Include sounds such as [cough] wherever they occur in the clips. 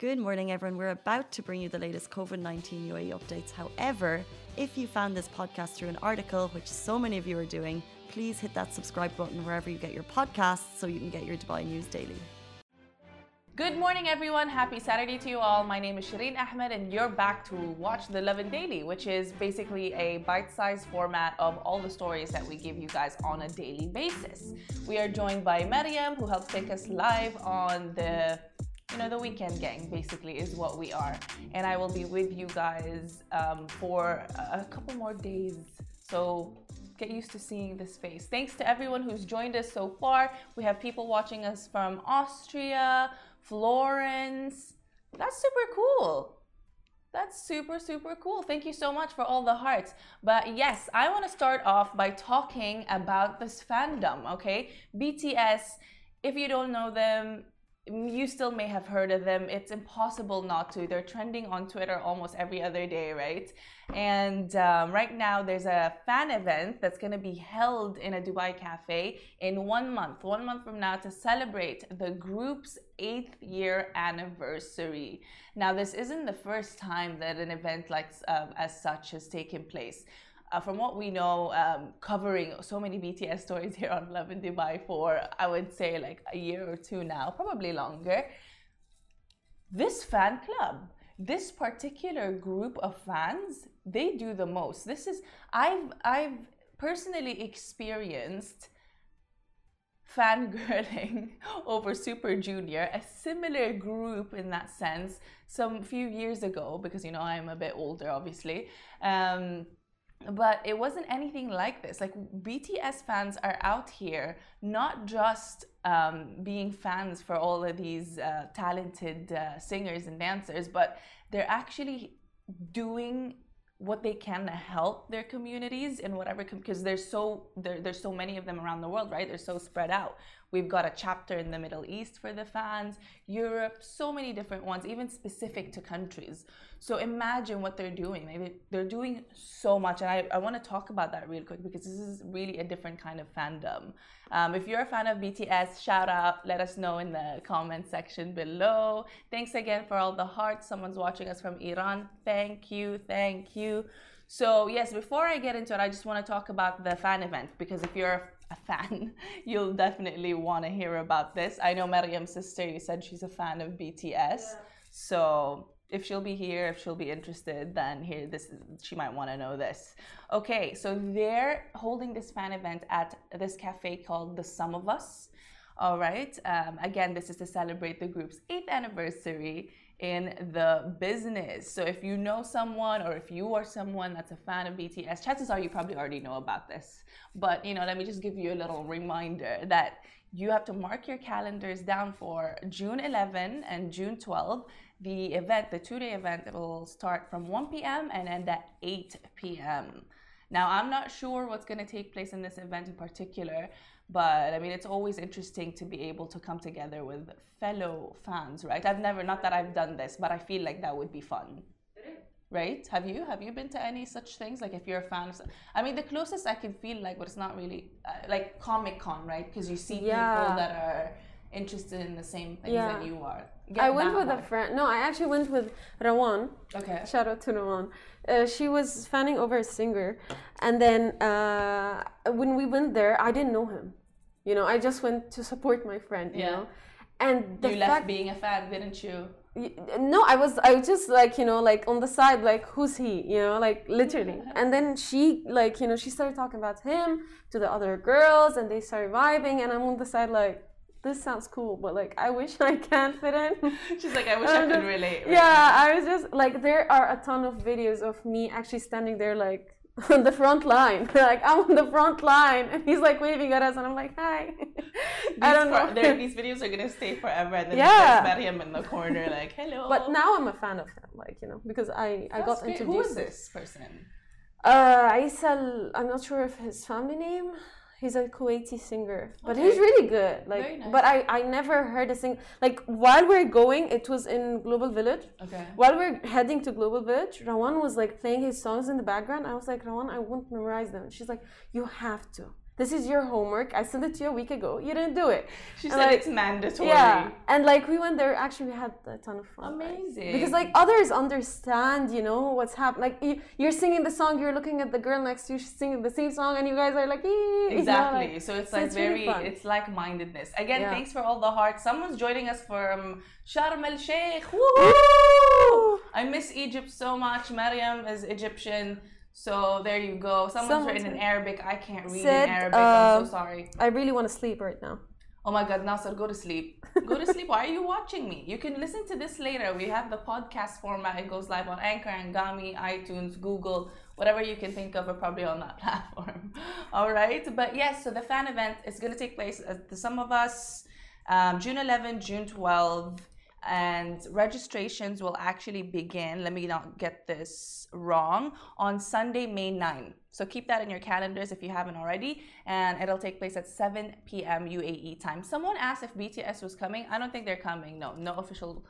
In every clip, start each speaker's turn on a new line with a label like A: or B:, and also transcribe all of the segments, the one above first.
A: Good morning, everyone. We're about to bring you the latest COVID 19 UAE updates. However, if you found this podcast through an article, which so many of you are doing, please hit that subscribe button wherever you get your podcasts so you can get your Dubai news daily.
B: Good morning, everyone. Happy Saturday to you all. My name is Shireen Ahmed, and you're back to watch the Lovin Daily, which is basically a bite sized format of all the stories that we give you guys on a daily basis. We are joined by Mariam, who helps take us live on the you know, the weekend gang basically is what we are. And I will be with you guys um, for a couple more days. So get used to seeing this face. Thanks to everyone who's joined us so far. We have people watching us from Austria, Florence. That's super cool. That's super, super cool. Thank you so much for all the hearts. But yes, I want to start off by talking about this fandom, okay? BTS, if you don't know them, you still may have heard of them. It's impossible not to. They're trending on Twitter almost every other day, right? And um, right now, there's a fan event that's going to be held in a Dubai cafe in one month, one month from now, to celebrate the group's eighth year anniversary. Now, this isn't the first time that an event like um, as such has taken place uh, from what we know, um, covering so many BTS stories [laughs] here on Lovin Dubai for, I would say, like a year or two now, probably longer. This fan club, this particular group of fans, they do the most. This is, I've, I've personally experienced fangirling [laughs] over Super Junior, a similar group in that sense, some few years ago, because you know I'm a bit older, obviously. Um, but it wasn't anything like this. Like BTS fans are out here not just um, being fans for all of these uh, talented uh, singers and dancers, but they're actually doing what they can to help their communities in whatever because there's so there, there's so many of them around the world right they're so spread out we've got a chapter in the middle east for the fans europe so many different ones even specific to countries so imagine what they're doing. they're doing so much. And I, I want to talk about that real quick because this is really a different kind of fandom. Um, if you're a fan of BTS, shout out. Let us know in the comment section below. Thanks again for all the hearts. Someone's watching us from Iran. Thank you. Thank you. So, yes, before I get into it, I just want to talk about the fan event because if you're a fan, [laughs] you'll definitely want to hear about this. I know Mariam's sister, you said she's a fan of BTS. Yeah. So, if she'll be here, if she'll be interested, then here this she might want to know this. Okay, so they're holding this fan event at this cafe called The Sum of Us. All right. Um, again, this is to celebrate the group's eighth anniversary in the business. So if you know someone or if you are someone that's a fan of BTS, chances are you probably already know about this. But you know, let me just give you a little reminder that you have to mark your calendars down for June 11 and June 12 the event, the two-day event, will start from 1 p.m. and end at 8 p.m. Now, I'm not sure what's going to take place in this event in particular, but I mean, it's always interesting to be able to come together with fellow fans, right? I've never, not that I've done this, but I feel like that would be fun. Right? Have you? Have you been to any such things? Like, if you're a fan of, I mean, the closest I can feel like, but it's not really uh, like Comic Con, right? Because you see yeah. people that are interested in the same things yeah. that you are.
C: I went with one. a friend. No, I actually went with Rawan.
B: Okay.
C: Shout out to Rawan. Uh, she was fanning over a singer, and then uh, when we went there, I didn't know him. You know, I just went to support my friend. You yeah. know, and
B: you left being a fan, didn't you?
C: no i was i was just like you know like on the side like who's he you know like literally [laughs] and then she like you know she started talking about him to the other girls and they started vibing and i'm on the side like this sounds cool, but like I wish I can fit in. [laughs]
B: She's like, I wish I could relate.
C: Right yeah, I was just like, there are a ton of videos of me actually standing there like [laughs] on the front line. [laughs] like I'm on the front line, and he's like waving at us, and I'm like, hi.
B: I don't know. these videos are gonna stay forever, and then yeah. there's him in the corner, like, hello.
C: But now I'm a fan of him, like you know, because I I got great. introduced.
B: Who is this person?
C: Uh, Aisal. I'm not sure of his family name. He's a Kuwaiti singer, but okay. he's really good. Like, nice. but I I never heard a sing. Like while we're going, it was in Global Village.
B: Okay.
C: While we're heading to Global Village, Rawan was like playing his songs in the background. I was like, Rawan, I won't memorize them. She's like, you have to. This is your homework. I sent it to you a week ago. You didn't do it.
B: She
C: And,
B: said
C: like,
B: it's mandatory.
C: Yeah, and like we went there. Actually, we had a ton of fun. right?
B: Amazing.
C: Because like others understand, you know what's happening. Like you, you're singing the song, you're looking at the girl next to you, she's singing the same song, and you guys are like, "Ee," you know,
B: Exactly.
C: like-
B: so it's
C: so
B: like
C: it's
B: very,
C: fun.
B: it's like mindedness. Again,
C: Yeah.
B: thanks for all the hearts. Someone's joining us from Sharm el Sheikh.
C: Woo!
B: I miss Egypt so much. Mariam is Egyptian. So there you go. Someone's
C: Someone's
B: written in. Arabic. I can't read
C: Said,
B: in Arabic. I'm
C: uh,
B: so sorry.
C: I really want to sleep right now.
B: Oh my God, Nasser, go to sleep. Go to sleep. Why are you watching me? You can listen to this later. We have the podcast format. It goes live on Anchor, Anghami, iTunes, Google, whatever you can think of are probably on that [laughs] platform. All right. But yes, so the fan event is going to take place at the Sum of Us um, June 11, June 12. And registrations will actually begin, let me not get this wrong, on Sunday, May 9. So keep that in your calendars if you haven't already. And it'll take place at 7 p.m. UAE time. Someone asked if BTS was coming. I don't think they're coming. No, no official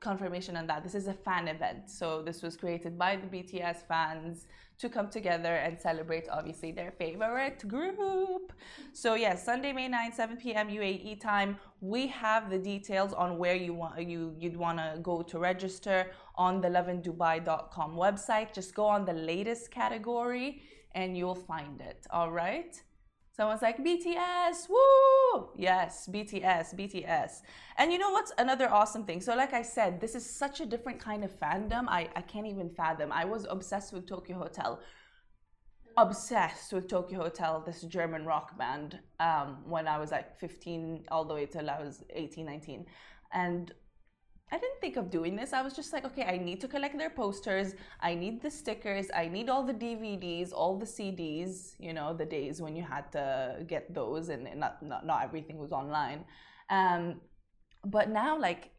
B: confirmation on that. This is a fan event. So this was created by the BTS fans to come together and celebrate obviously their favorite group. So yes, Sunday, May 9, 7 p.m. UAE time. We have the details on where you want you you'd want to go to register on the lovindubai.com website. Just go on the latest category and you'll find it. All right? Someone's like, BTS, woo! Yes, BTS, BTS. And you know what's another awesome thing? So, like I said, this is such a different kind of fandom. I, I can't even fathom. I was obsessed with Tokyo Hotel. Obsessed with Tokyo Hotel, this German rock band, um, when I was like 15 all the way till I was 18, 19. And I didn't think of doing this. I was just like, okay, I need to collect their posters. I need the stickers. I need all the DVDs, all the CDs. You know, the days when you had to get those, and not not, not everything was online. Um, but now, like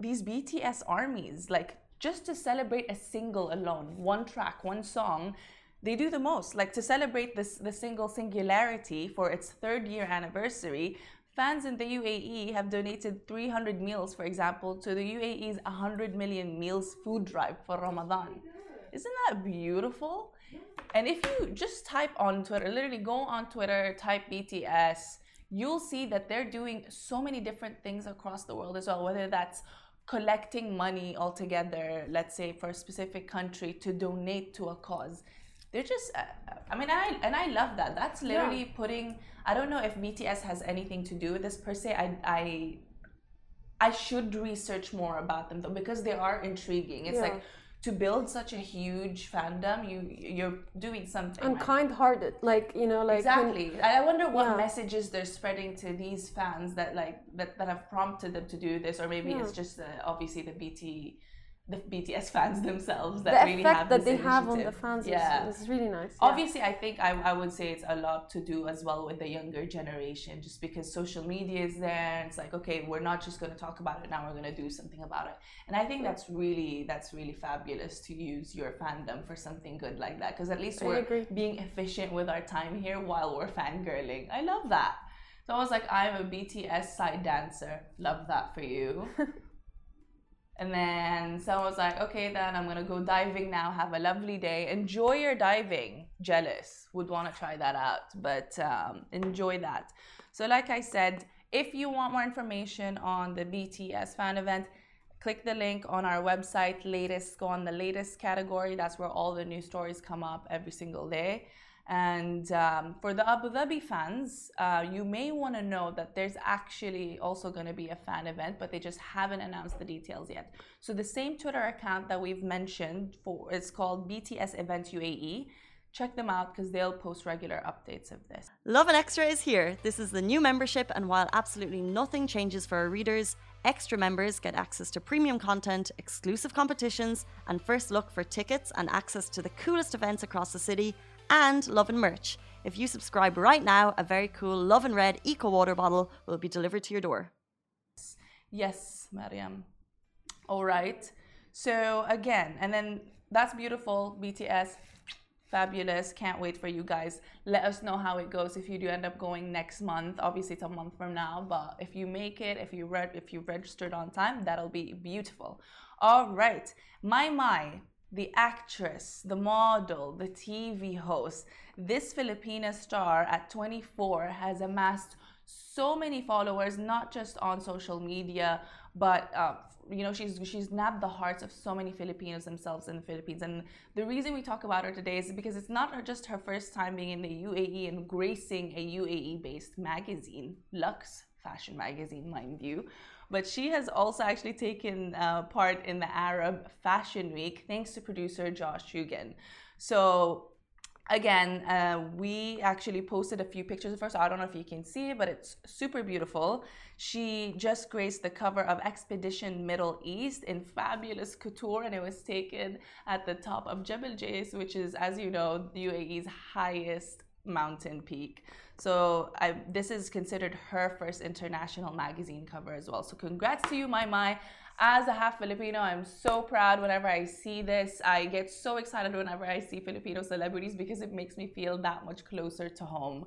B: these BTS armies, like just to celebrate a single alone, one track, one song, they do the most. Like to celebrate this the single singularity for its third year anniversary, fans in the UAE have donated 300 meals, for example, to the UAE's 100 million meals food drive for Ramadan. Isn't that beautiful? And if you just type on Twitter, literally go on Twitter, type BTS, you'll see that they're doing so many different things across the world as well, whether that's collecting money altogether, let's say for a specific country to donate to a cause. They're just, uh, I mean, I and I love that. That's literally putting. I don't know if BTS has anything to do with this per se. I, I, I should research more about them though because they are intriguing. It's
C: Yeah.
B: like to build such a huge fandom, you you're doing something.
C: and
B: right?
C: kind-hearted, like you know, like
B: exactly i I wonder what
C: Yeah.
B: messages they're spreading to these fans that like that, that have prompted them to do this or maybe
C: Yeah.
B: it's just uh, obviously the bt the bts fans themselves that
C: the
B: really
C: effect
B: have
C: that they have on the fans
B: yeah
C: is, is really nice. yeah.
B: Obviously, I think I, I would say it's a lot to do as well with the younger generation, just because social media is there. It's like, okay, we're not just going to talk about it now; we're going to do something about it. And I think that's really that's really fabulous to use your fandom for something good like that, because at least
C: I
B: we're
C: agree.
B: being efficient with our time here while we're fangirling. I love that. So I was like, I'm a BTS side dancer. Love that for you. [laughs] And then someone was like, okay, then I'm gonna go diving now. Have a lovely day. Enjoy your diving. Jealous. Would want to try that out, but um, enjoy that. So, like I said, if you want more information on the BTS fan event, click the link on our website, latest, go on the latest category. That's where all the new stories come up every single day. And um, for the Abu Dhabi fans, uh, you may want to know that there's actually also going to be a fan event, but they just haven't announced the details yet. So the same Twitter account that we've mentioned for it's called BTS Event UAE. Check them out because they'll post regular updates of this.
A: Lovin Extra is here. This is the new membership, and while absolutely nothing changes for our readers, extra members get access to premium content, exclusive competitions, and first look for tickets and access to the coolest events across the city, and Lovin merch. If you subscribe right now, a very cool Lovin Red Eco Water bottle will be delivered to your door.
B: Yes, Mariam. All right. So again, and then that's beautiful. BTS, fabulous. Can't wait for you guys. Let us know how it goes if you do end up going next month. Obviously, it's a month from now, but if you make it, if you read, if you registered on time, that'll be beautiful. All right, my my. The actress, the model, the TV host. This Filipina star at 24 has amassed so many followers, not just on social media, but uh, you know she's she's nabbed the hearts of so many Filipinos themselves in the Philippines. And the reason we talk about her today is because it's not just her first time being in the UAE and gracing a UAE-based magazine, Lux fashion magazine, mind you. But she has also actually taken uh, part in the Arab Fashion Week thanks to producer Josh Hugan. So again, uh, we actually posted a few pictures of her. So I don't know if you can see but it's super beautiful. She just graced the cover of Expedition Middle East in fabulous couture, and it was taken at the top of Jebel Jais, which is, as you know, the UAE's highest mountain peak. So I, this is considered her first international magazine cover as well. So congrats to you, my my. As a half Filipino, I'm so proud whenever I see this. I get so excited whenever I see Filipino celebrities because it makes me feel that much closer to home.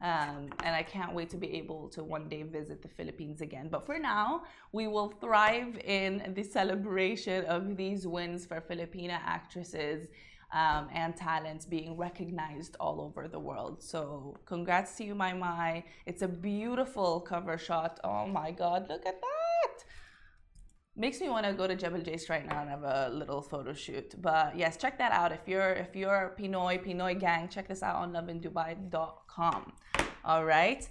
B: Um, and I can't wait to be able to one day visit the Philippines again. But for now, we will thrive in the celebration of these wins for Filipina actresses um, and talents being recognized all over the world. So, congrats to you, my my. It's a beautiful cover shot. Oh my God, look at that! makes me want to go to Jebel Jais right now and have a little photo shoot. But yes, check that out. If you're if you're Pinoy Pinoy gang, check this out on lovindubai.com. All right.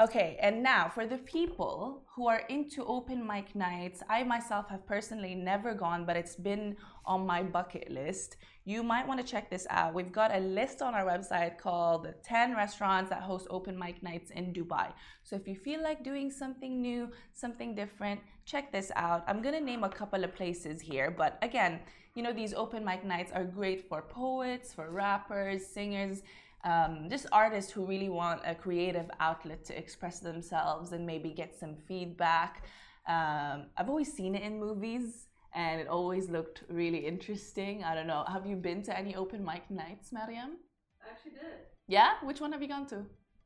B: Okay, and now for the people who are into open mic nights, I myself have personally never gone, but it's been on my bucket list. You might want to check this out. We've got a list on our website called 10 restaurants that host open mic nights in Dubai. So if you feel like doing something new, something different, check this out. I'm going to name a couple of places here, but again, you know, these open mic nights are great for poets, for rappers, singers um, just artists who really want a creative outlet to express themselves and maybe get some feedback. Um, I've always seen it in movies and it always looked really interesting. I don't know. Have you been to any open mic nights, Mariam?
C: I actually did.
B: Yeah? Which one have you gone to?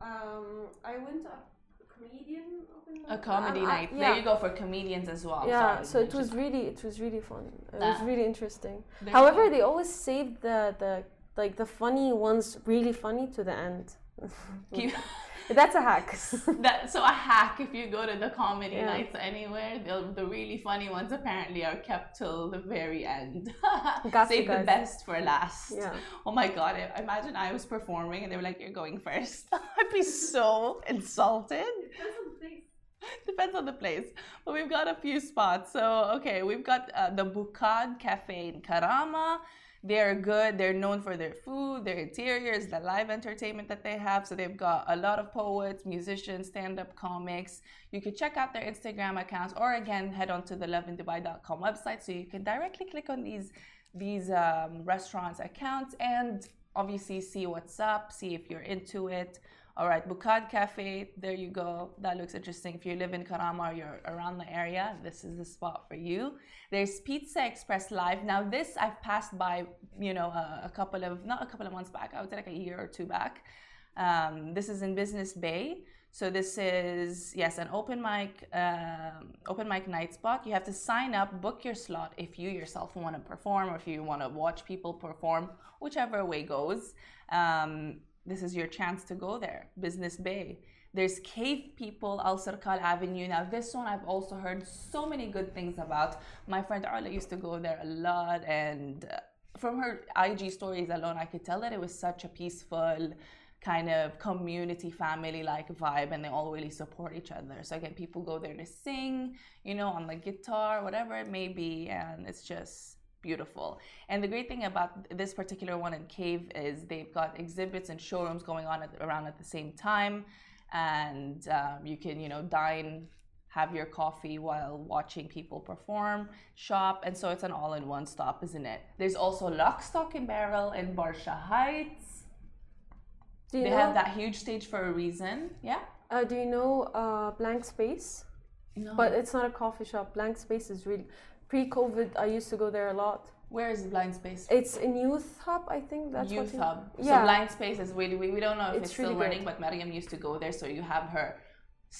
C: Um, I went to a comedian open
B: A comedy
C: um,
B: night.
C: I,
B: There you go for comedians as well.
C: Yeah,
B: Sorry,
C: so it was really it was really fun. It
B: Ah.
C: was really interesting. However, they always saved the the like the funny ones really funny to the end.
B: Keep- [laughs]
C: That's a hack. [laughs]
B: that so a hack if you go to the comedy
C: Yeah.
B: nights anywhere the, the really funny ones apparently are kept till the very end. [laughs]
C: Got you
B: save the best for last.
C: Yeah.
B: oh my god I, imagine i was performing and they were like you're going first. I'd be so insulted. Depends on the place. But we've got a few spots. So okay we've got uh, the bukad cafe in karama they're good. They're known for their food their interiors the live entertainment that they have. So they've got a lot of poets musicians stand-up comics. You could check out their instagram accounts or again head on to the lovindubai.com website so you can directly click on these these um, restaurants accounts and obviously see what's up see if you're into it all right, Bukad Cafe, there you go. That looks interesting. If you live in Karama or you're around the area, this is the spot for you. There's Pizza Express Live. Now, this I've passed by, you know, a, a couple of, not a couple of months back, I would say like a year or two back. Um, this is in Business Bay. So this is yes, an open mic, um, open mic night spot. You have to sign up, book your slot if you yourself want to perform, or if you want to watch people perform, whichever way goes. Um, this is your chance to go there. Business Bay. There's Cave People, Alserkal Avenue. Now, this one I've also heard so many good things about. My friend Arla used to go there a lot, and uh, from her IG stories alone, I could tell that it was such a peaceful, kind of community family like vibe, and they all really support each other. So, again, people go there to sing, you know, on the guitar, whatever it may be, and it's just beautiful. And the great thing about this particular one in Cave is they've got exhibits and showrooms going on at, around at the same time, and um, you can you know dine, have your coffee while watching people perform, shop, and so it's an all-in-one stop, isn't it? There's also Lock, Stock and Barrel in Barsha Heights.
C: Do you
B: They
C: know?
B: have that huge stage for a reason. Yeah.
C: Uh, do you know uh, Blank Space?
B: No.
C: But it's not a coffee shop. Blank Space is really pre-COVID. I used to go there a lot.
B: where is Blind Space?
C: It's in Youth Hub, I think. That's what
B: Youth
C: you-
B: Hub. So
C: Yeah.
B: Blind Space is really we, we don't know if
C: It's
B: it's, still
C: really good.
B: running, but Mariam used to go there, so you have her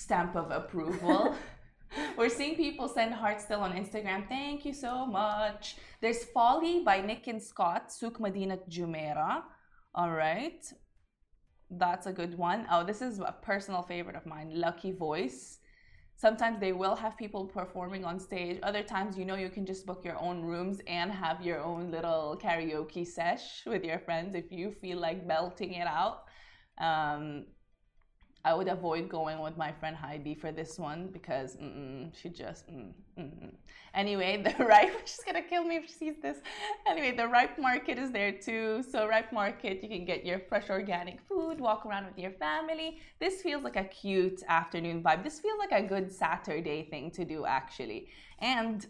B: stamp of approval. [laughs] We're seeing people send hearts still on Instagram. Thank you so much. There's Folly by Nick and Scott, Souk Madinat Jumeirah. All right. That's a good one. Oh, this is a personal favorite of mine, Lucky Voice. Sometimes they will have people performing on stage. Other times, you know, you can just book your own rooms and have your own little karaoke sesh with your friends if you feel like belting it out. Um, I would avoid going with my friend Heidi for this one because she just. Mm, mm, anyway, [laughs] the ripe, she's gonna kill me if she sees this. Anyway, the ripe market is there too. So, ripe market, you can get your fresh organic food, walk around with your family. This feels like a cute afternoon vibe. This feels like a good Saturday thing to do, actually. And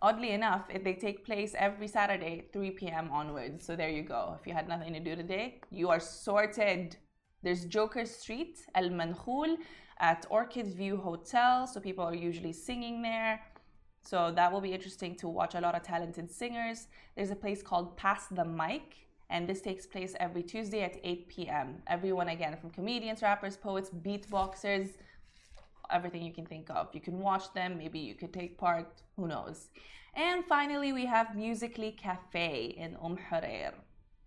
B: oddly enough, they take place every Saturday, 3 p.m. onwards. So, there you go. If you had nothing to do today, you are sorted. There's Joker Street, El Mankhul, at Orchid View Hotel. So people are usually singing there. So that will be interesting to watch a lot of talented singers. There's a place called Pass the Mic, and this takes place every Tuesday at 8 p.m. Everyone, again, from comedians, rappers, poets, beatboxers, everything you can think of. You can watch them, maybe you could take part, who knows. And finally, we have Musically Cafe in Umm Hurair.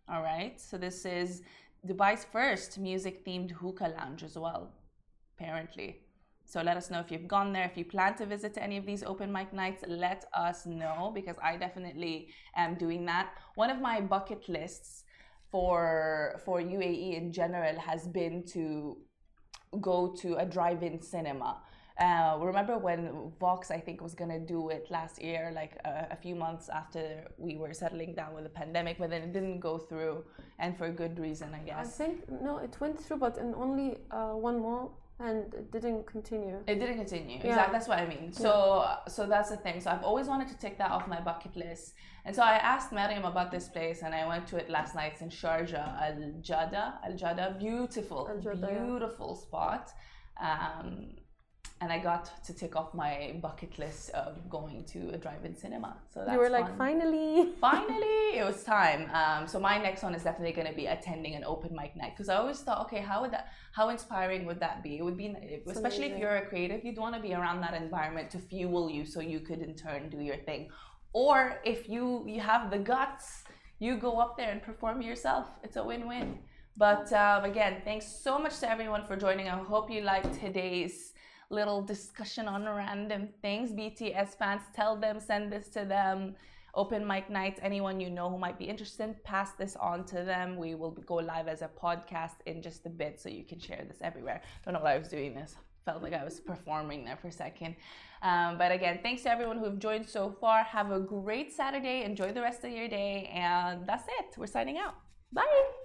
B: All right, so this is Dubai's first music themed hookah lounge as well, apparently. So let us know if you've gone there. If you plan to visit to any of these open mic nights, let us know because I definitely am doing that. One of my bucket lists for for UAE in general has been to go to a drive-in cinema. Uh, remember when Vox, I think, was gonna do it last year, like a, a, few months after we were settling down with the pandemic, but then it didn't go through, and for a good reason, I guess.
C: I think no, it went through, but in only uh, one mall, and it didn't continue.
B: It didn't continue. Yeah. Exactly. That's what I mean. So, yeah. so that's the thing. So I've always wanted to take that off my bucket list, and so I asked Mariam about this place, and I went to it last night. It's in Sharjah, Al Jada, Al Jada, beautiful, Al beautiful yeah. spot. Um, and I got to tick off my bucket list of going to a drive-in cinema. So that's
C: you were like,
B: fun.
C: finally, [laughs]
B: finally, it was time. Um, so my next one is definitely going to be attending an open mic night because I always thought, okay, how would that, how inspiring would that be? It would be, especially if you're a creative, you'd want to be around that environment to fuel you, so you could in turn do your thing. Or if you you have the guts, you go up there and perform yourself. It's a win-win. But um, again, thanks so much to everyone for joining. I hope you liked today's little discussion on random things. BTS fans, tell them, send this to them. Open mic nights, anyone you know who might be interested, pass this on to them. We will go live as a podcast in just a bit so you can share this everywhere. Don't know why I was doing this. Felt like I was performing there for a second. Um, but again, thanks to everyone who've joined so far. Have a great Saturday. Enjoy the rest of your day. And that's it. We're signing out. Bye.